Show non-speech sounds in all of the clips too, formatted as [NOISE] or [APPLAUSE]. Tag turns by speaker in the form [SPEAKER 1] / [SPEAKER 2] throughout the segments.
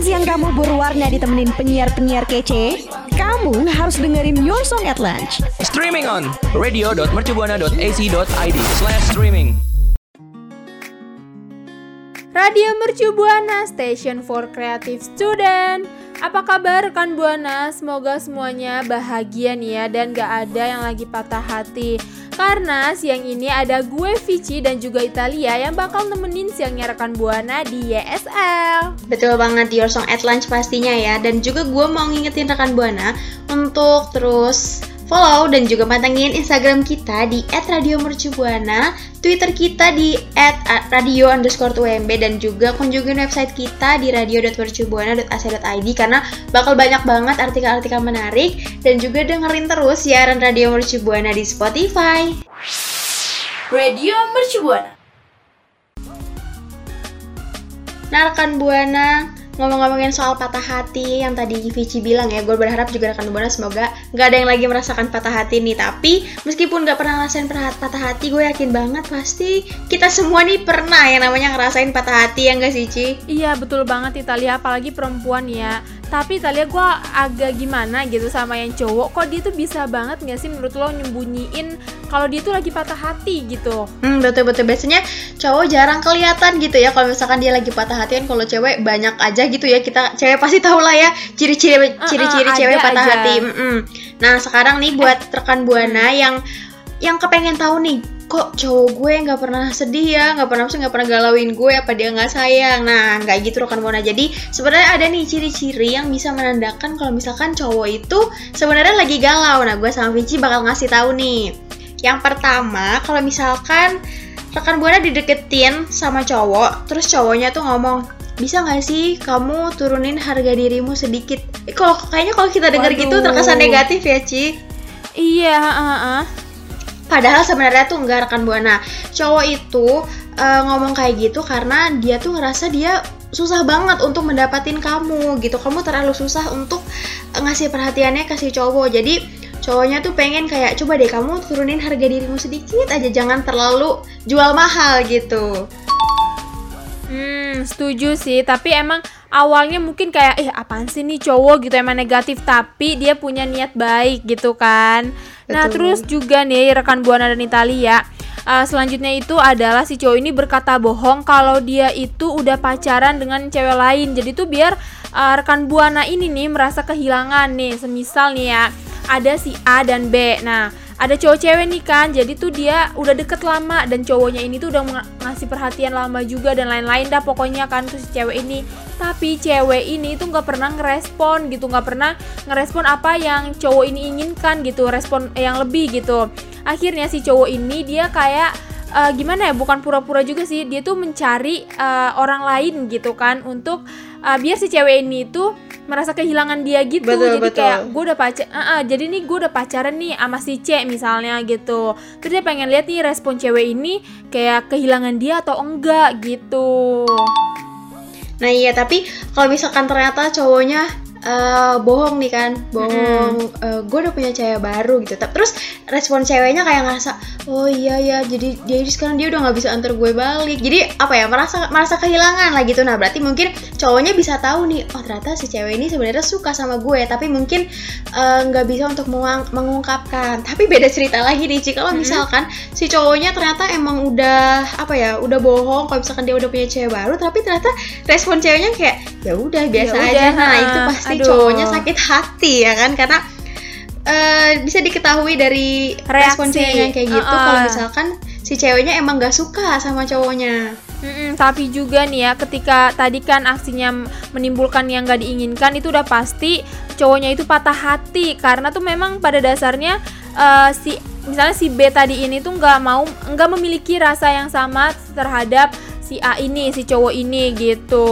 [SPEAKER 1] Makan siang kamu berwarna ditemenin penyiar-penyiar kece? Kamu harus dengerin Your Song at Lunch.
[SPEAKER 2] Streaming on radio.mercubuana.ac.id slash streaming.
[SPEAKER 3] Radio Mercu Buana Station for Creative Student. Apa kabar rekan Buana? Semoga semuanya bahagia nih ya dan gak ada yang lagi patah hati. Karena siang ini ada gue Vici dan juga Italia yang bakal nemenin siangnya rekan Buana di YSL.
[SPEAKER 4] Betul banget Your Song at Lunch pastinya ya Dan juga gue mau ngingetin rekan Buana Untuk terus follow dan juga pantengin Instagram kita di @radiomercubuana, Twitter kita di @radio underscore dan juga kunjungin website kita di radio.mercubuana.ac.id karena bakal banyak banget artikel-artikel menarik dan juga dengerin terus siaran Radio Mercubuana di Spotify.
[SPEAKER 3] Radio Mercubuana.
[SPEAKER 4] Nah rekan Buana, ngomong-ngomongin soal patah hati yang tadi Vici bilang ya, gue berharap juga rekan Buana semoga nggak ada yang lagi merasakan patah hati nih. Tapi meskipun nggak pernah ngerasain patah hati, gue yakin banget pasti kita semua nih pernah yang namanya ngerasain patah hati ya nggak sih Ci?
[SPEAKER 3] Iya betul banget Italia, apalagi perempuan ya tapi Italia gue agak gimana gitu sama yang cowok kok dia tuh bisa banget nggak sih menurut lo nyembunyiin kalau dia tuh lagi patah hati gitu.
[SPEAKER 4] Hmm betul betul. Biasanya cowok jarang kelihatan gitu ya. Kalau misalkan dia lagi patah hati kan kalau cewek banyak aja gitu ya. Kita cewek pasti tahu lah ya ciri-ciri ciri-ciri uh, uh, cewek patah aja. hati. Mm -mm. nah sekarang nih buat rekan buana yang yang kepengen tahu nih kok cowok gue nggak pernah sedih ya? Nggak pernah nggak pernah galauin gue apa dia nggak sayang? Nah nggak gitu kan Mona jadi sebenarnya ada nih ciri-ciri yang bisa menandakan kalau misalkan cowok itu sebenarnya lagi galau. Nah gue sama Vici bakal ngasih tahu nih yang pertama kalau misalkan rekan buana dideketin sama cowok terus cowoknya tuh ngomong bisa nggak sih kamu turunin harga dirimu sedikit eh, kalau kayaknya kalau kita dengar gitu terkesan negatif ya Ci
[SPEAKER 3] iya uh, uh.
[SPEAKER 4] Padahal sebenarnya tuh enggak rekan buana. Cowok itu uh, ngomong kayak gitu karena dia tuh ngerasa dia susah banget untuk mendapatin kamu gitu. Kamu terlalu susah untuk ngasih perhatiannya kasih cowok. Jadi cowoknya tuh pengen kayak coba deh kamu turunin harga dirimu sedikit aja jangan terlalu jual mahal gitu.
[SPEAKER 3] Hmm, setuju sih, tapi emang awalnya mungkin kayak eh apaan sih nih cowok? Gitu emang negatif. Tapi dia punya niat baik gitu kan. Nah, terus juga nih rekan Buana dan Italia. Uh, selanjutnya itu adalah si cowok ini berkata bohong kalau dia itu udah pacaran dengan cewek lain. Jadi tuh biar uh, rekan Buana ini nih merasa kehilangan nih. Semisal nih ya, ada si A dan B. Nah, ada cowok cewek nih kan? Jadi tuh dia udah deket lama dan cowoknya ini tuh udah ngasih perhatian lama juga dan lain-lain dah pokoknya kan tuh si cewek ini. Tapi cewek ini tuh nggak pernah ngerespon gitu nggak pernah ngerespon apa yang cowok ini inginkan gitu respon yang lebih gitu. Akhirnya si cowok ini dia kayak uh, gimana ya bukan pura-pura juga sih dia tuh mencari uh, orang lain gitu kan untuk uh, biar si cewek ini tuh merasa kehilangan dia gitu. Betul, jadi betul. kayak gue udah pacar uh, uh, jadi nih gue udah pacaran nih sama si C misalnya gitu. Terus dia pengen lihat nih respon cewek ini kayak kehilangan dia atau enggak gitu.
[SPEAKER 4] Nah iya tapi kalau misalkan ternyata cowoknya uh, bohong nih kan bohong. Mm. uh, gue udah punya cewek baru gitu. Terus respon ceweknya kayak ngerasa oh iya ya jadi jadi sekarang dia udah nggak bisa antar gue balik. Jadi apa ya merasa merasa kehilangan lah gitu. Nah berarti mungkin cowoknya bisa tahu nih oh ternyata si cewek ini sebenarnya suka sama gue. Tapi mungkin eh, nggak uh, bisa untuk mengungkapkan. Tapi beda cerita lagi nih Ci. Kalau mm. misalkan si cowoknya ternyata emang udah apa ya udah bohong kalau misalkan dia udah punya cewek baru tapi ternyata respon ceweknya kayak ya udah biasa ya aja. nah itu pasti pasti Aduh. cowoknya sakit hati ya kan karena uh, bisa diketahui dari Reaksi. respon ceweknya kayak gitu uh -uh. kalau misalkan si ceweknya emang gak suka sama cowoknya.
[SPEAKER 3] Mm-mm, tapi juga nih ya ketika tadi kan aksinya menimbulkan yang gak diinginkan itu udah pasti cowoknya itu patah hati karena tuh memang pada dasarnya uh, si misalnya si B tadi ini tuh nggak mau nggak memiliki rasa yang sama terhadap si A ini si cowok ini gitu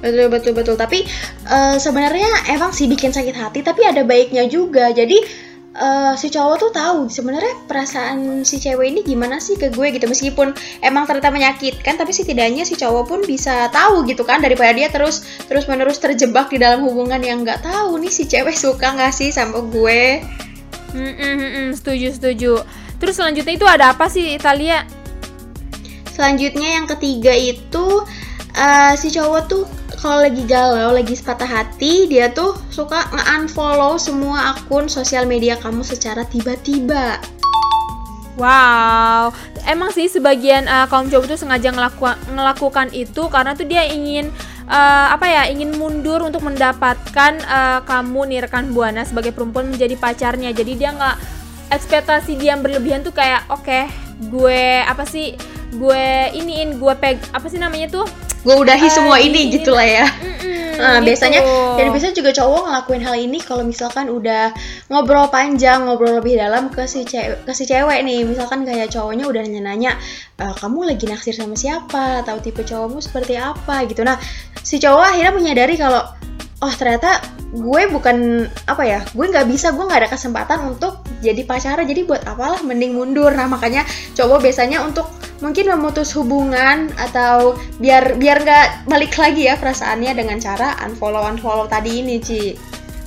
[SPEAKER 4] betul betul betul. Tapi uh, sebenarnya emang sih bikin sakit hati tapi ada baiknya juga. Jadi uh, si cowok tuh tahu sebenarnya perasaan si cewek ini gimana sih ke gue gitu. Meskipun emang ternyata menyakitkan tapi setidaknya si cowok pun bisa tahu gitu kan daripada dia terus terus menerus terjebak di dalam hubungan yang nggak tahu nih si cewek suka nggak sih sama gue.
[SPEAKER 3] Mm -mm, mm setuju setuju. Terus selanjutnya itu ada apa sih Italia?
[SPEAKER 4] Selanjutnya yang ketiga itu uh, si cowok tuh kalau lagi galau, lagi patah hati, dia tuh suka nge-unfollow semua akun sosial media kamu secara tiba-tiba.
[SPEAKER 3] Wow, emang sih sebagian uh, kaum cowok tuh sengaja ngelaku ngelakukan itu karena tuh dia ingin uh, apa ya, ingin mundur untuk mendapatkan uh, kamu nih rekan buana sebagai perempuan menjadi pacarnya. Jadi dia nggak ekspektasi dia yang berlebihan tuh kayak oke, okay, gue apa sih, gue iniin, gue peg apa sih namanya tuh?
[SPEAKER 4] Gue udahi
[SPEAKER 3] Uh,
[SPEAKER 4] semua ini
[SPEAKER 3] ini-
[SPEAKER 4] gitu lah ya.
[SPEAKER 3] Mm-mm,
[SPEAKER 4] Nah,
[SPEAKER 3] gitu.
[SPEAKER 4] biasanya dan biasanya juga cowok ngelakuin hal ini kalau misalkan udah ngobrol panjang, ngobrol lebih dalam ke si cewek, ke si cewek nih. Misalkan kayak cowoknya udah nanya-nanya, "E, kamu lagi naksir sama siapa? Tahu tipe cowokmu seperti apa?" gitu. Nah, si cowok akhirnya menyadari kalau oh ternyata gue bukan apa ya gue nggak bisa gue nggak ada kesempatan untuk jadi pacaran jadi buat apalah mending mundur. Nah makanya cowok biasanya untuk mungkin memutus hubungan atau biar biar nggak balik lagi ya perasaannya dengan cara unfollow unfollow tadi ini Ci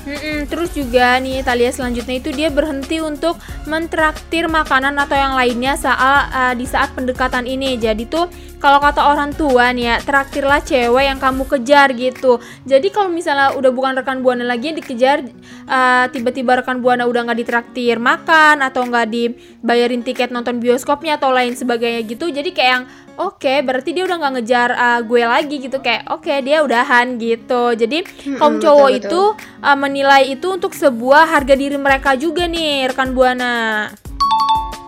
[SPEAKER 3] Mm-mm, terus juga nih Talia selanjutnya itu dia berhenti untuk mentraktir makanan atau yang lainnya saat uh, di saat pendekatan ini. Jadi tuh kalau kata orang tua nih ya, traktirlah cewek yang kamu kejar gitu. Jadi kalau misalnya udah bukan rekan buana lagi yang dikejar, uh, tiba-tiba rekan buana udah nggak ditraktir makan atau nggak dibayarin tiket nonton bioskopnya atau lain sebagainya gitu. Jadi kayak yang Oke, berarti dia udah nggak ngejar uh, gue lagi gitu kayak oke dia udahan gitu. Jadi kaum
[SPEAKER 4] betul,
[SPEAKER 3] cowok
[SPEAKER 4] betul.
[SPEAKER 3] itu uh, menilai itu untuk sebuah harga diri mereka juga nih rekan buana.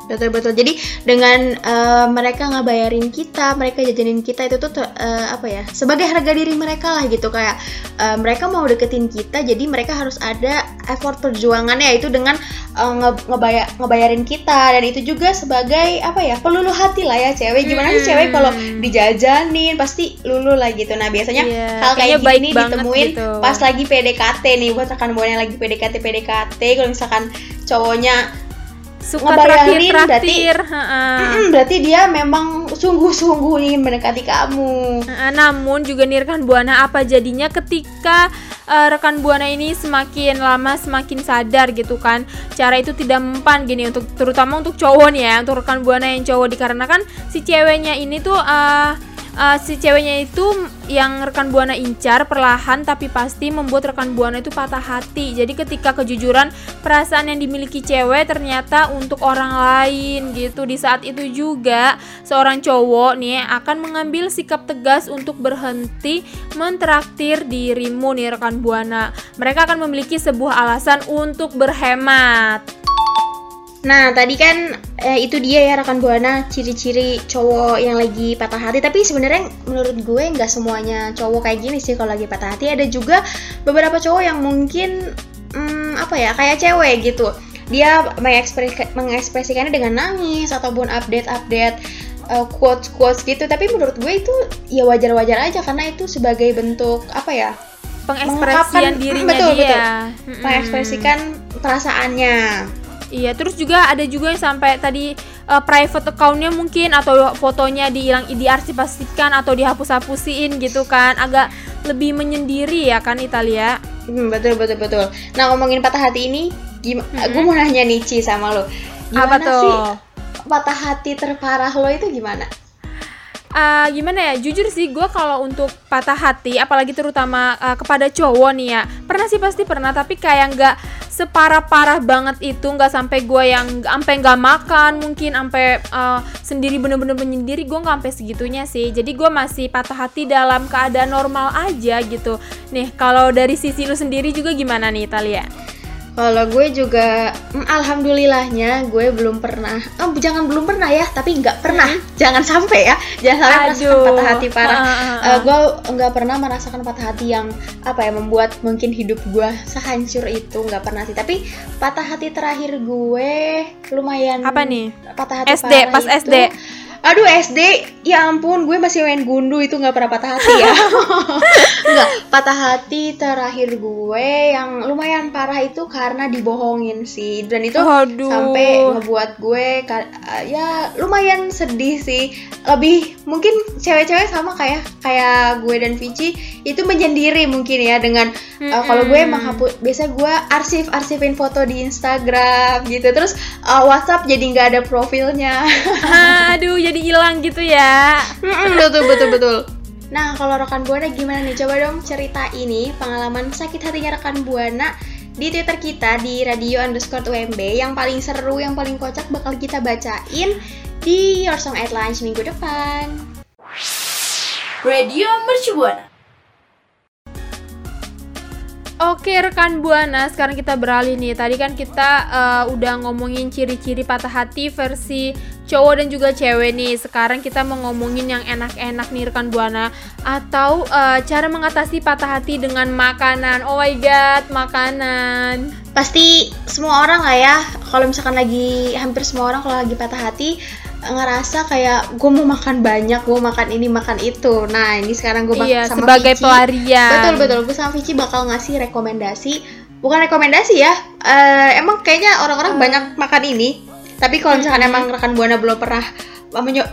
[SPEAKER 4] Betul betul jadi dengan eh, mereka ngebayarin kita mereka jajanin kita itu tuh eh, apa ya sebagai harga diri mereka lah gitu. Kayak eh, mereka mau deketin kita jadi mereka harus ada effort perjuangannya itu dengan eh, nge- ngebaya- ngebayarin kita. Dan itu juga sebagai apa ya pelulu hati lah ya cewek. Gimana sih
[SPEAKER 3] Hmm.
[SPEAKER 4] cewek kalau dijajanin? Pasti lulu lah gitu. Nah biasanya
[SPEAKER 3] Iya,
[SPEAKER 4] hal kayak gini ditemuin
[SPEAKER 3] gitu.
[SPEAKER 4] pas lagi PDKT nih. Buat rekan buana yang lagi PDKT PDKT kalau misalkan cowoknya
[SPEAKER 3] Suka heeh.
[SPEAKER 4] Mm, berarti dia memang sungguh-sungguh ingin mendekati kamu.
[SPEAKER 3] Heeh, namun juga nih rekan buana apa jadinya ketika eh, rekan buana ini semakin lama semakin sadar gitu kan cara itu tidak mempan gini untuk terutama untuk cowok nih ya untuk rekan buana yang cowok dikarenakan si ceweknya ini tuh eh, eh, si ceweknya itu yang rekan buana incar perlahan tapi pasti membuat rekan buana itu patah hati. Jadi ketika kejujuran perasaan yang dimiliki cewek ternyata untuk orang lain gitu. Di saat itu juga seorang cowok nih akan mengambil sikap tegas untuk berhenti mentraktir dirimu nih rekan buana. Mereka akan memiliki sebuah alasan untuk berhemat
[SPEAKER 4] Nah, tadi kan eh, itu dia ya rekan buana ciri-ciri cowok yang lagi patah hati. Tapi sebenarnya menurut gue nggak semuanya cowok kayak gini sih kalau lagi patah hati. Ada juga beberapa cowok yang mungkin hmm, apa ya kayak cewek gitu. Dia mengekspres- mengekspresikannya dengan nangis ataupun update-update eh, quotes-quotes gitu. Tapi menurut gue itu ya wajar-wajar aja karena itu sebagai bentuk apa ya
[SPEAKER 3] pengekspresian dirinya
[SPEAKER 4] betul,
[SPEAKER 3] dia
[SPEAKER 4] betul. Mengekspresikan perasaannya.
[SPEAKER 3] Iya, terus juga ada juga yang sampai tadi uh, private accountnya mungkin atau fotonya dihilang diarsipasikan atau dihapus-hapusin gitu kan, agak lebih menyendiri ya kan Italia.
[SPEAKER 4] Hmm, betul betul betul. Nah ngomongin patah hati ini, gimana?
[SPEAKER 3] Mm-mm.
[SPEAKER 4] Gue mau nanya nih Ci sama lo.
[SPEAKER 3] Apa
[SPEAKER 4] Gimana
[SPEAKER 3] tuh?
[SPEAKER 4] sih patah hati terparah lo itu gimana?
[SPEAKER 3] Ah, gimana ya jujur sih gue kalau untuk patah hati apalagi terutama ah, kepada cowok nih ya pernah sih pasti pernah tapi kayak nggak separah-parah banget itu nggak sampai gue yang sampai nggak makan mungkin sampai ah, sendiri bener-bener menyendiri gue nggak sampai segitunya sih. Jadi gue masih patah hati dalam keadaan normal aja gitu. Nih kalau dari sisi lu sendiri juga gimana nih Italia
[SPEAKER 4] Kalau gue juga, mm, alhamdulillahnya gue belum pernah. Oh, jangan belum pernah ya, tapi nggak pernah. Jangan sampai ya, jangan sampai merasakan patah hati parah.
[SPEAKER 3] Ah, ah, ah.
[SPEAKER 4] Eh, gue nggak pernah merasakan patah hati yang apa ya membuat mungkin hidup gue sehancur itu nggak pernah sih. Tapi patah hati terakhir gue lumayan.
[SPEAKER 3] apa nih
[SPEAKER 4] patah hati
[SPEAKER 3] SD,
[SPEAKER 4] parah
[SPEAKER 3] pas
[SPEAKER 4] itu-
[SPEAKER 3] SD.
[SPEAKER 4] Aduh SD, ya ampun, gue masih main gundu itu nggak pernah patah hati ya. [LAUGHS] Enggak, patah hati terakhir gue yang lumayan parah itu karena dibohongin sih. Dan itu
[SPEAKER 3] Aduh.
[SPEAKER 4] sampai ngebuat gue ya lumayan sedih sih. Lebih mungkin cewek-cewek sama kayak kayak gue dan Vici itu menyendiri mungkin ya dengan uh, kalau gue
[SPEAKER 3] Mm-mm.
[SPEAKER 4] menghapus biasa gue arsip arsipin foto di Instagram gitu terus uh, WhatsApp jadi nggak ada profilnya. [LAUGHS]
[SPEAKER 3] aduh jadi hilang gitu ya
[SPEAKER 4] Mm-mm, betul betul betul. Nah, kalau rekan Buana gimana nih? Coba dong cerita ini pengalaman sakit hatinya rekan Buana di Twitter kita di radio underscore UMB yang paling seru, yang paling kocak bakal kita bacain di Your Song at Lunch minggu depan.
[SPEAKER 5] Radio Mercubuana.
[SPEAKER 3] Oke rekan buana, sekarang kita beralih nih. Tadi kan kita uh, udah ngomongin ciri-ciri patah hati versi cowok dan juga cewek nih. Sekarang kita mau ngomongin yang enak-enak nih rekan buana atau uh, cara mengatasi patah hati dengan makanan. Oh my god, makanan.
[SPEAKER 4] Pasti semua orang lah ya. Kalau misalkan lagi hampir semua orang kalau lagi patah hati ngerasa kayak gue mau makan banyak, gue makan ini makan itu. Nah ini sekarang gue
[SPEAKER 3] iya,
[SPEAKER 4] sama
[SPEAKER 3] sebagai
[SPEAKER 4] Vici,
[SPEAKER 3] pelarian.
[SPEAKER 4] Betul betul, gue sama Vici bakal ngasih rekomendasi. Bukan rekomendasi ya, uh, emang kayaknya orang-orang uh. banyak makan ini. Tapi kalau misalkan hmm. emang rekan buana belum pernah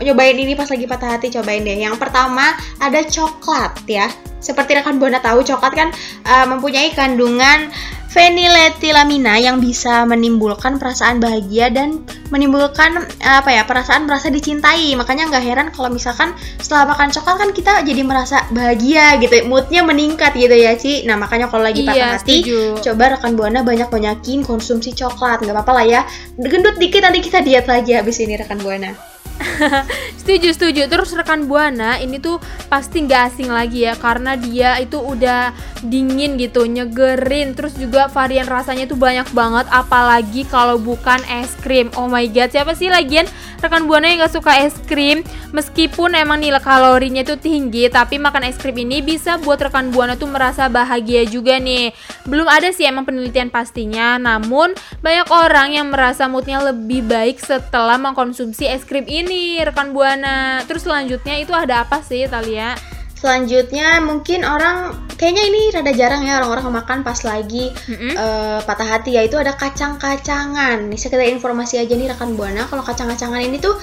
[SPEAKER 4] nyobain ini pas lagi patah hati cobain deh. Yang pertama ada coklat ya. Seperti rekan buana tahu coklat kan uh, mempunyai kandungan feniletilamina yang bisa menimbulkan perasaan bahagia dan menimbulkan apa ya perasaan merasa dicintai. Makanya nggak heran kalau misalkan setelah makan coklat kan kita jadi merasa bahagia gitu moodnya meningkat gitu ya Ci. Nah makanya kalau lagi patah
[SPEAKER 3] iya,
[SPEAKER 4] hati
[SPEAKER 3] setuju.
[SPEAKER 4] coba rekan buana banyak banyakin konsumsi coklat. Nggak apa-apa lah ya. Gendut dikit nanti kita diet lagi habis ini rekan buana [LAUGHS]
[SPEAKER 3] setuju setuju. Terus rekan buana ini tuh pasti nggak asing lagi ya karena dia itu udah dingin gitu nyegerin. Terus juga varian rasanya tuh banyak banget apalagi kalau bukan es krim. Oh my god siapa sih lagian rekan buana yang nggak suka es krim? Meskipun emang nilai kalorinya itu tinggi tapi makan es krim ini bisa buat rekan buana tuh merasa bahagia juga nih. Belum ada sih emang penelitian pastinya namun banyak orang yang merasa moodnya lebih baik setelah mengkonsumsi es krim ini nih rekan buana. Terus selanjutnya itu ada apa sih Talia?
[SPEAKER 4] Selanjutnya mungkin orang kayaknya ini rada jarang ya orang-orang makan pas lagi mm-hmm. uh, patah hati ya itu ada kacang-kacangan. Nih sekedar informasi aja nih rekan buana kalau kacang-kacangan ini tuh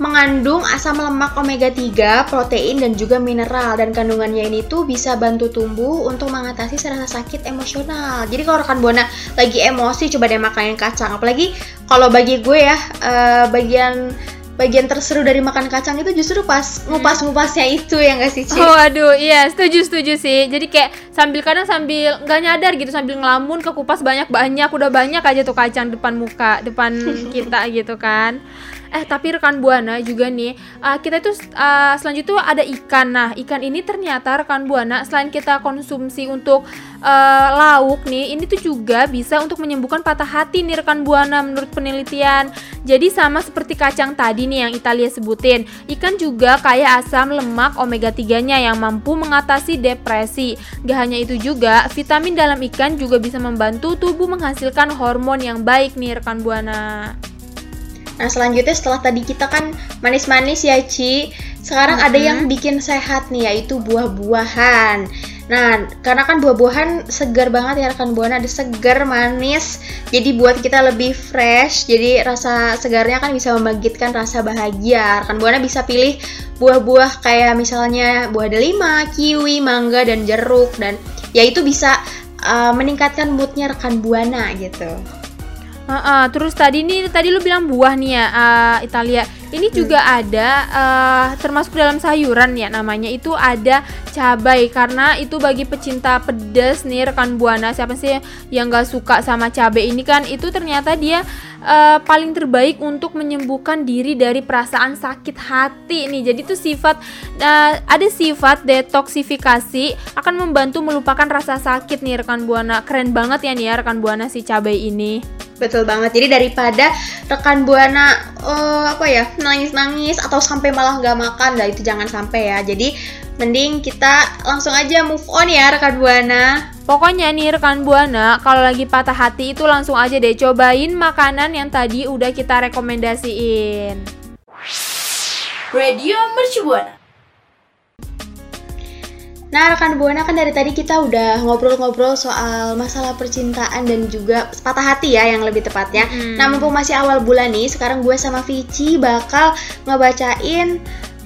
[SPEAKER 4] mengandung asam lemak omega 3, protein dan juga mineral dan kandungannya ini tuh bisa bantu tumbuh untuk mengatasi rasa sakit emosional. Jadi kalau rekan buana lagi emosi coba deh makanin kacang. Apalagi kalau bagi gue ya uh, bagian bagian terseru dari makan kacang itu justru pas ngupas-ngupasnya itu ya nggak sih Ci?
[SPEAKER 3] Oh aduh iya setuju setuju sih. Jadi kayak sambil kadang sambil nggak nyadar gitu sambil ngelamun ke kupas banyak-banyak udah banyak aja tuh kacang depan muka depan [LAUGHS] kita gitu kan Eh tapi rekan buana juga nih uh, kita itu uh, selanjutnya ada ikan. Nah ikan ini ternyata rekan buana selain kita konsumsi untuk uh, lauk nih, ini tuh juga bisa untuk menyembuhkan patah hati nih rekan buana menurut penelitian. Jadi sama seperti kacang tadi nih yang Italia sebutin, ikan juga kaya asam lemak omega 3-nya yang mampu mengatasi depresi. Gak hanya itu juga, vitamin dalam ikan juga bisa membantu tubuh menghasilkan hormon yang baik nih rekan buana.
[SPEAKER 4] Nah selanjutnya setelah tadi kita kan manis-manis ya Ci. Sekarang mm -hmm. ada yang bikin sehat nih yaitu buah-buahan. Nah karena kan buah-buahan segar banget ya rekan buana. Ada segar, manis. Jadi buat kita lebih fresh Jadi rasa segarnya kan bisa membangkitkan rasa bahagia. Rekan buana bisa pilih buah-buah kayak misalnya buah delima, kiwi, mangga, dan jeruk. Dan ya itu bisa uh, meningkatkan moodnya rekan buana gitu
[SPEAKER 3] Uh, uh, terus tadi nih tadi lu bilang buah nih ya uh, Italia. Ini hmm. juga ada uh, termasuk dalam sayuran ya namanya itu ada cabai karena itu bagi pecinta pedas nih rekan buana siapa sih yang gak suka sama cabai ini kan itu ternyata dia uh, paling terbaik untuk menyembuhkan diri dari perasaan sakit hati nih. Jadi itu sifat uh, ada sifat detoksifikasi akan membantu melupakan rasa sakit nih rekan buana. Keren banget ya nih ya rekan buana si cabai ini.
[SPEAKER 4] Betul banget. Jadi daripada rekan buana uh, apa ya nangis-nangis atau sampai malah nggak makan, lah itu jangan sampai ya. Jadi mending kita langsung aja move on ya rekan buana.
[SPEAKER 3] Pokoknya nih rekan buana, kalau lagi patah hati itu langsung aja deh cobain makanan yang tadi udah kita rekomendasiin.
[SPEAKER 5] Radio Mercu Buana.
[SPEAKER 4] Nah, rekan Buana kan dari tadi kita udah ngobrol-ngobrol soal masalah percintaan dan juga patah hati ya yang lebih tepatnya. Hmm. Nah, mumpung masih awal bulan nih, sekarang gue sama Vici bakal ngebacain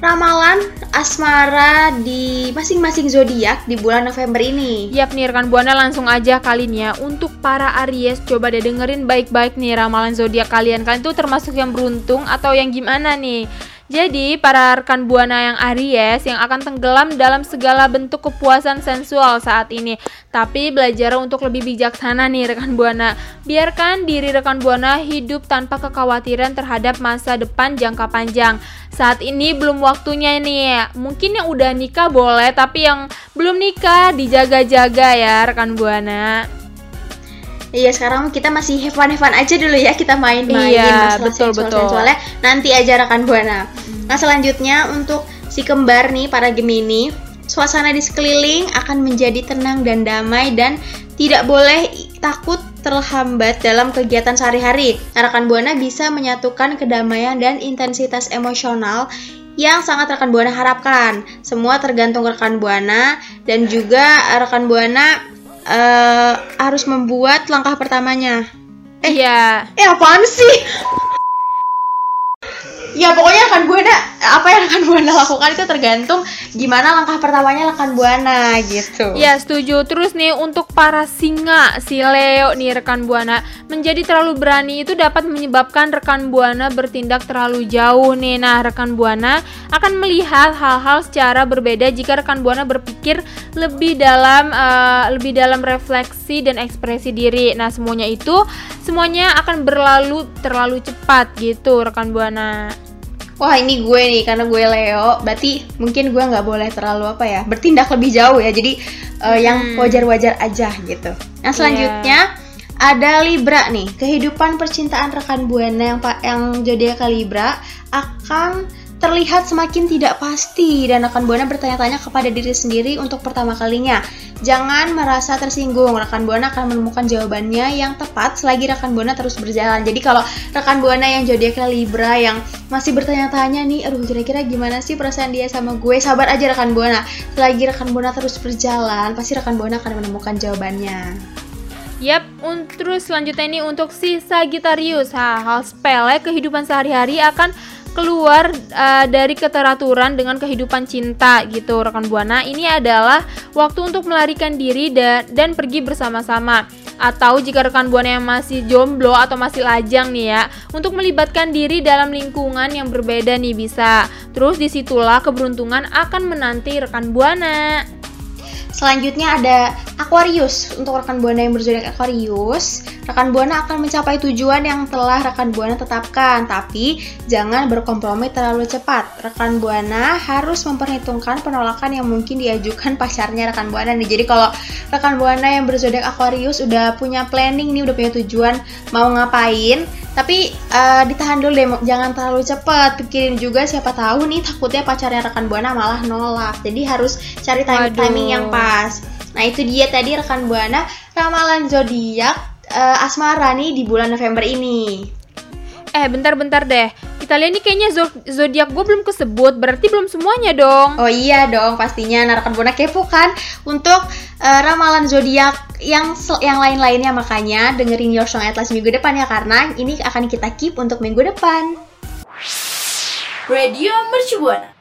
[SPEAKER 4] ramalan asmara di masing-masing zodiak di bulan November ini.
[SPEAKER 3] Yap nih rekan Buana langsung aja kalian ya untuk para Aries coba deh dengerin baik-baik nih ramalan zodiak kalian. Kalian tuh termasuk yang beruntung atau yang gimana nih? Jadi, para rekan Buana yang Aries yang akan tenggelam dalam segala bentuk kepuasan sensual saat ini. Tapi belajar untuk lebih bijaksana nih rekan Buana. Biarkan diri rekan Buana hidup tanpa kekhawatiran terhadap masa depan jangka panjang. Saat ini belum waktunya nih. Mungkin yang udah nikah boleh, tapi yang belum nikah dijaga-jaga ya rekan Buana.
[SPEAKER 4] Iya sekarang kita masih have fun, have fun aja dulu ya kita main-main
[SPEAKER 3] Iya,
[SPEAKER 4] masalah
[SPEAKER 3] betul,
[SPEAKER 4] sensual-
[SPEAKER 3] betul.
[SPEAKER 4] sensualnya nanti aja rekan buana. Nah selanjutnya untuk si kembar nih para Gemini, suasana di sekeliling akan menjadi tenang dan damai dan tidak boleh takut terhambat dalam kegiatan sehari-hari. Nah, rekan buana bisa menyatukan kedamaian dan intensitas emosional yang sangat rekan buana harapkan. Semua tergantung rekan buana dan juga rekan buana eh, harus membuat langkah pertamanya.
[SPEAKER 3] Iya.
[SPEAKER 4] Eh apaan sih? Ya pokoknya apa yang rekan buana lakukan itu tergantung gimana langkah pertamanya rekan buana gitu.
[SPEAKER 3] Ya setuju. Terus nih untuk para singa Si Leo nih rekan Buana Menjadi terlalu berani itu dapat menyebabkan rekan Buana bertindak terlalu jauh nih. Nah rekan Buana akan melihat hal-hal secara berbeda Jika rekan Buana berpikir lebih dalam eh, Lebih dalam refleksi dan ekspresi diri. Nah semuanya itu Semuanya akan berlalu terlalu cepat gitu rekan Buana
[SPEAKER 4] Wah ini gue nih karena gue Leo, berarti mungkin gue nggak boleh terlalu apa ya bertindak lebih jauh ya. Jadi yang
[SPEAKER 3] Hmm.
[SPEAKER 4] wajar-wajar aja gitu. Nah selanjutnya ada Libra nih. Kehidupan percintaan rekan buana yang pa- yang zodiak Libra akan terlihat semakin tidak pasti dan rekan buana bertanya-tanya kepada diri sendiri untuk pertama kalinya. Jangan merasa tersinggung. Rekan buana akan menemukan jawabannya yang tepat selagi rekan buana terus berjalan. Jadi kalau rekan buana yang zodiaknya Libra yang masih bertanya-tanya nih, aduh kira-kira gimana sih perasaan dia sama gue? Sabar aja rekan buana. Selagi rekan buana terus berjalan, pasti rekan buana akan menemukan jawabannya.
[SPEAKER 3] Yap, terus selanjutnya ini untuk si Sagittarius. Ha, hal sepele kehidupan sehari-hari akan keluar uh, dari keteraturan dengan kehidupan cinta gitu rekan buana. Ini adalah waktu untuk melarikan diri dan dan pergi bersama-sama. Atau jika rekan buana yang masih jomblo atau masih lajang nih ya, untuk melibatkan diri dalam lingkungan yang berbeda nih bisa. Terus di situlah keberuntungan akan menanti rekan buana.
[SPEAKER 4] Selanjutnya ada Aquarius. Untuk rekan Buana yang berzodiak Aquarius, rekan Buana akan mencapai tujuan yang telah rekan Buana tetapkan, tapi jangan berkompromi terlalu cepat. Rekan Buana harus memperhitungkan penolakan yang mungkin diajukan [LAUGHS] pacarnya rekan Buana nih. Jadi kalau rekan Buana yang berzodiak Aquarius udah punya planning nih, udah punya tujuan mau ngapain, tapi eh, ditahan dulu deh, jangan terlalu cepat. Pikirin juga siapa tahu nih takutnya pacarnya rekan Buana malah nolak. Jadi harus cari timing, timing yang pas. Nah, itu dia tadi rekan Buana ramalan zodiak eh, asmara nih di bulan November ini.
[SPEAKER 3] Eh, bentar-bentar deh. Kita lihat nih kayaknya zo- zodiak gue belum kesebut, berarti belum semuanya dong.
[SPEAKER 4] Oh iya dong, pastinya rekan Buana kepo kan untuk eh, ramalan zodiak yang sel- yang lain-lainnya makanya dengerin Your Song Atlas minggu depan ya karena ini akan kita keep untuk minggu depan.
[SPEAKER 5] Radio Mercubuana.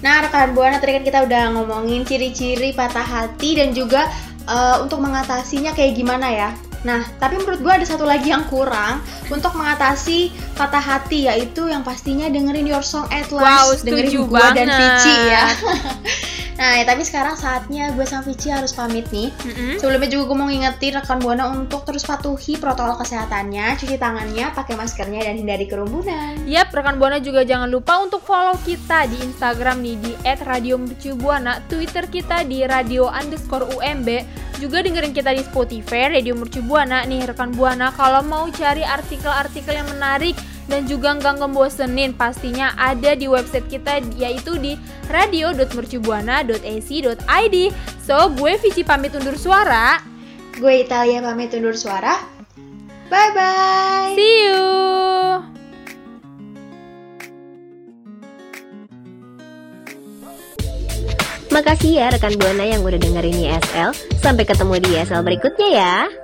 [SPEAKER 4] Nah, rekan Buana tadi kan kita udah ngomongin ciri-ciri patah hati dan juga eh, untuk mengatasinya kayak gimana ya. Nah, tapi menurut gue ada satu lagi yang kurang untuk mengatasi patah hati yaitu yang pastinya dengerin Your Song at
[SPEAKER 3] Wow,
[SPEAKER 4] Last,
[SPEAKER 3] setuju
[SPEAKER 4] dengerin gue dan. Vici ya. [LAUGHS] nah, ya, tapi sekarang saatnya gue sama Vici harus pamit nih.
[SPEAKER 3] Mm-mm.
[SPEAKER 4] Sebelumnya juga gue mau ngingetin rekan Buana untuk terus patuhi protokol kesehatannya, cuci tangannya, pakai maskernya dan hindari kerumunan.
[SPEAKER 3] Yap, rekan Buana juga jangan lupa untuk follow kita di Instagram nih di @radiomercubuana, Twitter kita di radio underscore UMB, juga dengerin kita di Spotify Radio Mercubuana nih rekan Buana. Kalau mau cari artikel-artikel yang menarik dan juga nggak ngebosenin, pastinya ada di website kita yaitu di radio.mercubuana.ac.id. So, gue Vici pamit undur suara.
[SPEAKER 4] Gue Italia pamit undur suara. Bye bye.
[SPEAKER 3] See you.
[SPEAKER 6] Makasih ya rekan Buana yang udah dengerin ISL. Sampai ketemu di ISL berikutnya ya.